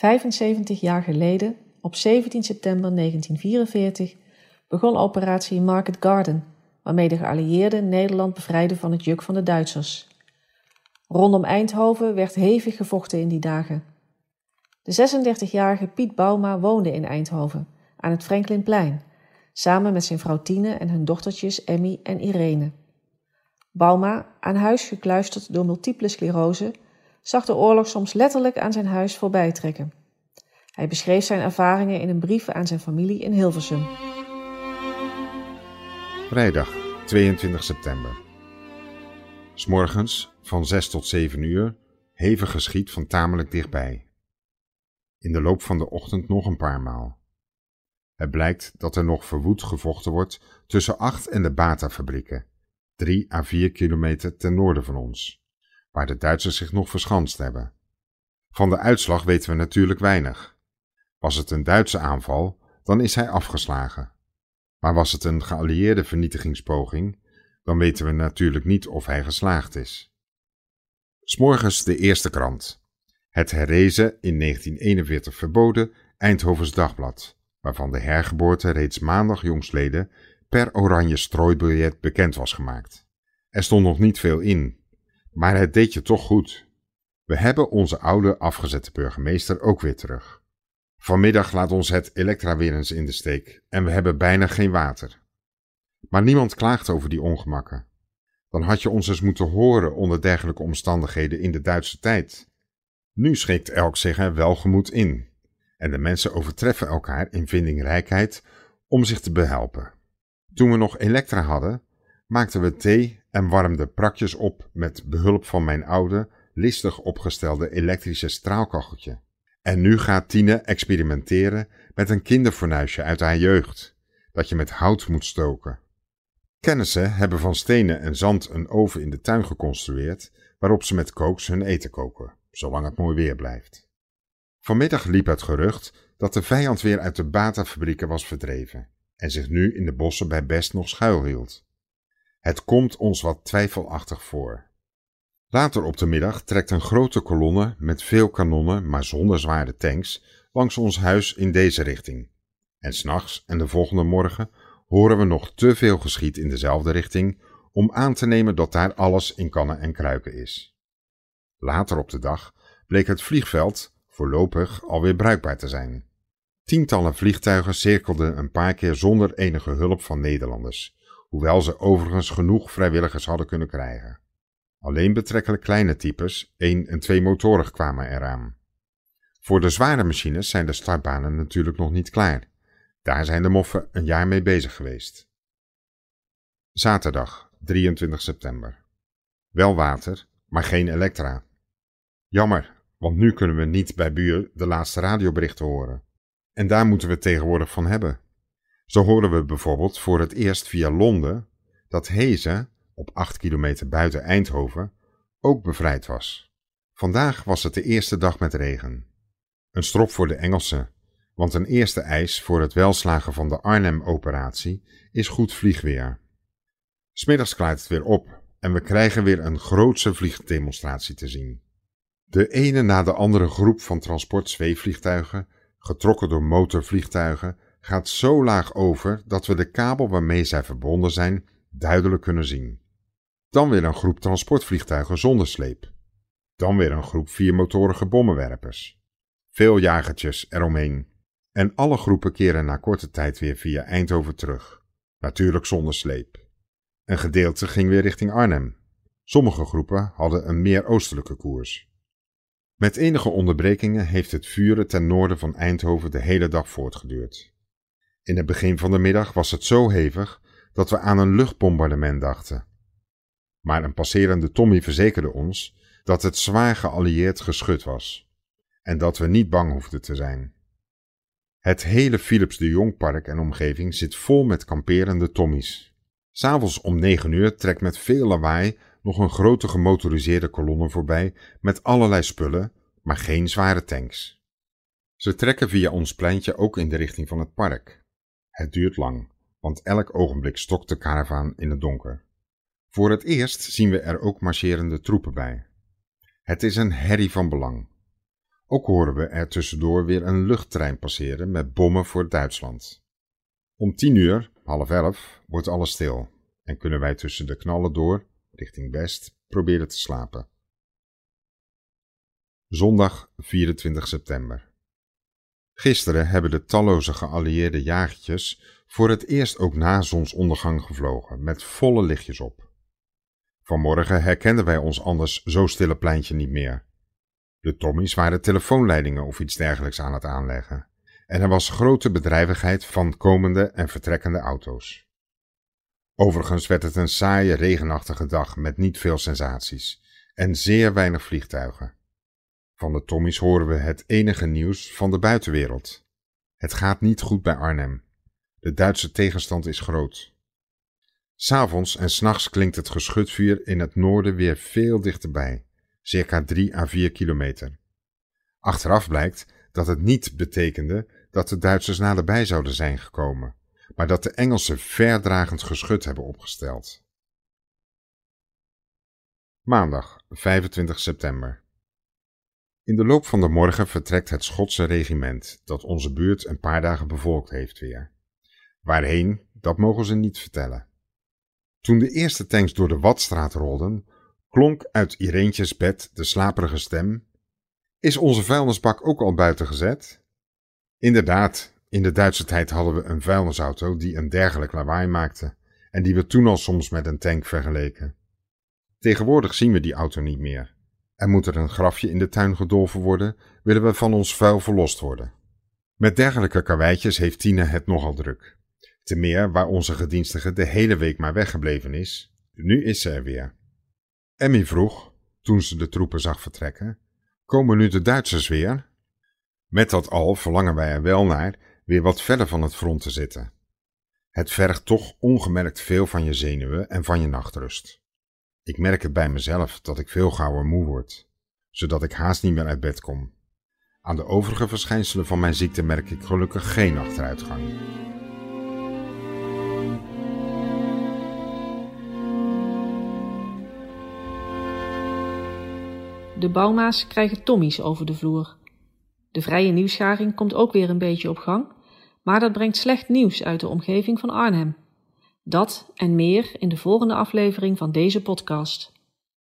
75 jaar geleden, op 17 september 1944, begon operatie Market Garden, waarmee de geallieerden Nederland bevrijden van het juk van de Duitsers. Rondom Eindhoven werd hevig gevochten in die dagen. De 36-jarige Piet Bauma woonde in Eindhoven, aan het Franklinplein, samen met zijn vrouw Tine en hun dochtertjes Emmy en Irene. Bauma, aan huis gekluisterd door multiple sclerose, zag de oorlog soms letterlijk aan zijn huis voorbij trekken. Hij beschreef zijn ervaringen in een brief aan zijn familie in Hilversum. Vrijdag 22 september. S'morgens van 6 tot 7 uur hevig geschiet van tamelijk dichtbij. In de loop van de ochtend nog een paar maal. Het blijkt dat er nog verwoed gevochten wordt tussen acht en de Bata-fabrieken, drie à vier kilometer ten noorden van ons, waar de Duitsers zich nog verschanst hebben. Van de uitslag weten we natuurlijk weinig. Was het een Duitse aanval, dan is hij afgeslagen. Maar was het een geallieerde vernietigingspoging, dan weten we natuurlijk niet of hij geslaagd is. S'morgens de eerste krant. Het herrezen in 1941 verboden Eindhovens Dagblad, waarvan de hergeboorte reeds maandag jongsleden per oranje strooibiljet bekend was gemaakt. Er stond nog niet veel in, maar het deed je toch goed. We hebben onze oude afgezette burgemeester ook weer terug. Vanmiddag laat ons het Elektra weer eens in de steek en we hebben bijna geen water. Maar niemand klaagt over die ongemakken. Dan had je ons eens moeten horen onder dergelijke omstandigheden in de Duitse tijd. Nu schikt elk zich er welgemoed in en de mensen overtreffen elkaar in vindingrijkheid om zich te behelpen. Toen we nog elektra hadden, maakten we thee en warmden prakjes op met behulp van mijn oude, listig opgestelde elektrische straalkacheltje. En nu gaat Tine experimenteren met een kinderfornuisje uit haar jeugd, dat je met hout moet stoken. Kennissen hebben van stenen en zand een oven in de tuin geconstrueerd, waarop ze met kooks hun eten koken, zolang het mooi weer blijft. Vanmiddag liep het gerucht dat de vijand weer uit de Bata-fabrieken was verdreven en zich nu in de bossen bij Best nog schuilhield. Het komt ons wat twijfelachtig voor. Later op de middag trekt een grote kolonne met veel kanonnen, maar zonder zware tanks, langs ons huis in deze richting. En s'nachts en de volgende morgen horen we nog te veel geschiet in dezelfde richting om aan te nemen dat daar alles in kannen en kruiken is. Later op de dag bleek het vliegveld voorlopig alweer bruikbaar te zijn. Tientallen vliegtuigen cirkelden een paar keer zonder enige hulp van Nederlanders, hoewel ze overigens genoeg vrijwilligers hadden kunnen krijgen. Alleen betrekkelijk kleine types, één en twee motorig, kwamen eraan. Voor de zware machines zijn de startbanen natuurlijk nog niet klaar. Daar zijn de moffen een jaar mee bezig geweest. Zaterdag, 23 september. Wel water, maar geen elektra. Jammer, want nu kunnen we niet bij buur de laatste radioberichten horen. En daar moeten we tegenwoordig van hebben. Zo horen we bijvoorbeeld voor het eerst via Londen dat Hezen, op 8 kilometer buiten Eindhoven, ook bevrijd was. Vandaag was het de eerste dag met regen. Een strop voor de Engelsen, want een eerste eis voor het welslagen van de Arnhem-operatie is goed vliegweer. Smiddags klaart het weer op en we krijgen weer een grootse vliegdemonstratie te zien. De ene na de andere groep van transportzweefvliegtuigen, getrokken door motorvliegtuigen, gaat zo laag over dat we de kabel waarmee zij verbonden zijn duidelijk kunnen zien. Dan weer een groep transportvliegtuigen zonder sleep. Dan weer een groep viermotorige bommenwerpers. Veel jagertjes eromheen. En alle groepen keren na korte tijd weer via Eindhoven terug. Natuurlijk zonder sleep. Een gedeelte ging weer richting Arnhem. Sommige groepen hadden een meer oostelijke koers. Met enige onderbrekingen heeft het vuren ten noorden van Eindhoven de hele dag voortgeduurd. In het begin van de middag was het zo hevig dat we aan een luchtbombardement dachten. Maar een passerende Tommy verzekerde ons dat het zwaar geallieerd geschut was en dat we niet bang hoefden te zijn. Het hele Philips de Jongpark en omgeving zit vol met kamperende Tommies. S'avonds om negen uur trekt met veel lawaai nog een grote gemotoriseerde kolonne voorbij met allerlei spullen, maar geen zware tanks. Ze trekken via ons pleintje ook in de richting van het park. Het duurt lang, want elk ogenblik stokt de karavaan in het donker. Voor het eerst zien we er ook marcherende troepen bij. Het is een herrie van belang. Ook horen we er tussendoor weer een luchttrein passeren met bommen voor Duitsland. Om tien uur, half elf, wordt alles stil en kunnen wij tussen de knallen door, richting west, proberen te slapen. Zondag 24 september. Gisteren hebben de talloze geallieerde jagertjes voor het eerst ook na zonsondergang gevlogen, met volle lichtjes op. Vanmorgen herkenden wij ons anders zo stille pleintje niet meer. De Tommies waren telefoonleidingen of iets dergelijks aan het aanleggen. En er was grote bedrijvigheid van komende en vertrekkende auto's. Overigens werd het een saaie, regenachtige dag met niet veel sensaties en zeer weinig vliegtuigen. Van de Tommies horen we het enige nieuws van de buitenwereld. Het gaat niet goed bij Arnhem. De Duitse tegenstand is groot. S'avonds en s'nachts klinkt het geschutvuur in het noorden weer veel dichterbij, circa 3 à 4 kilometer. Achteraf blijkt dat het niet betekende dat de Duitsers naderbij zouden zijn gekomen, maar dat de Engelsen verdragend geschut hebben opgesteld. Maandag 25 september. In de loop van de morgen vertrekt het Schotse regiment dat onze buurt een paar dagen bevolkt heeft weer. Waarheen, dat mogen ze niet vertellen. Toen de eerste tanks door de Watstraat rolden, klonk uit Ireentjes bed de slaperige stem: Is onze vuilnisbak ook al buiten gezet? Inderdaad, in de Duitse tijd hadden we een vuilnisauto die een dergelijk lawaai maakte en die we toen al soms met een tank vergeleken. Tegenwoordig zien we die auto niet meer. En moet er een grafje in de tuin gedolven worden, willen we van ons vuil verlost worden. Met dergelijke karweitjes heeft Tine het nogal druk. Te meer waar onze gedienstige de hele week maar weggebleven is. Nu is ze er weer. Emmy vroeg, toen ze de troepen zag vertrekken, komen nu de Duitsers weer? Met dat al verlangen wij er wel naar weer wat verder van het front te zitten. Het vergt toch ongemerkt veel van je zenuwen en van je nachtrust. Ik merk het bij mezelf dat ik veel gauwer moe word, zodat ik haast niet meer uit bed kom. Aan de overige verschijnselen van mijn ziekte merk ik gelukkig geen achteruitgang. De bouwma's krijgen tommies over de vloer. De vrije nieuwsgaring komt ook weer een beetje op gang, maar dat brengt slecht nieuws uit de omgeving van Arnhem. Dat en meer in de volgende aflevering van deze podcast.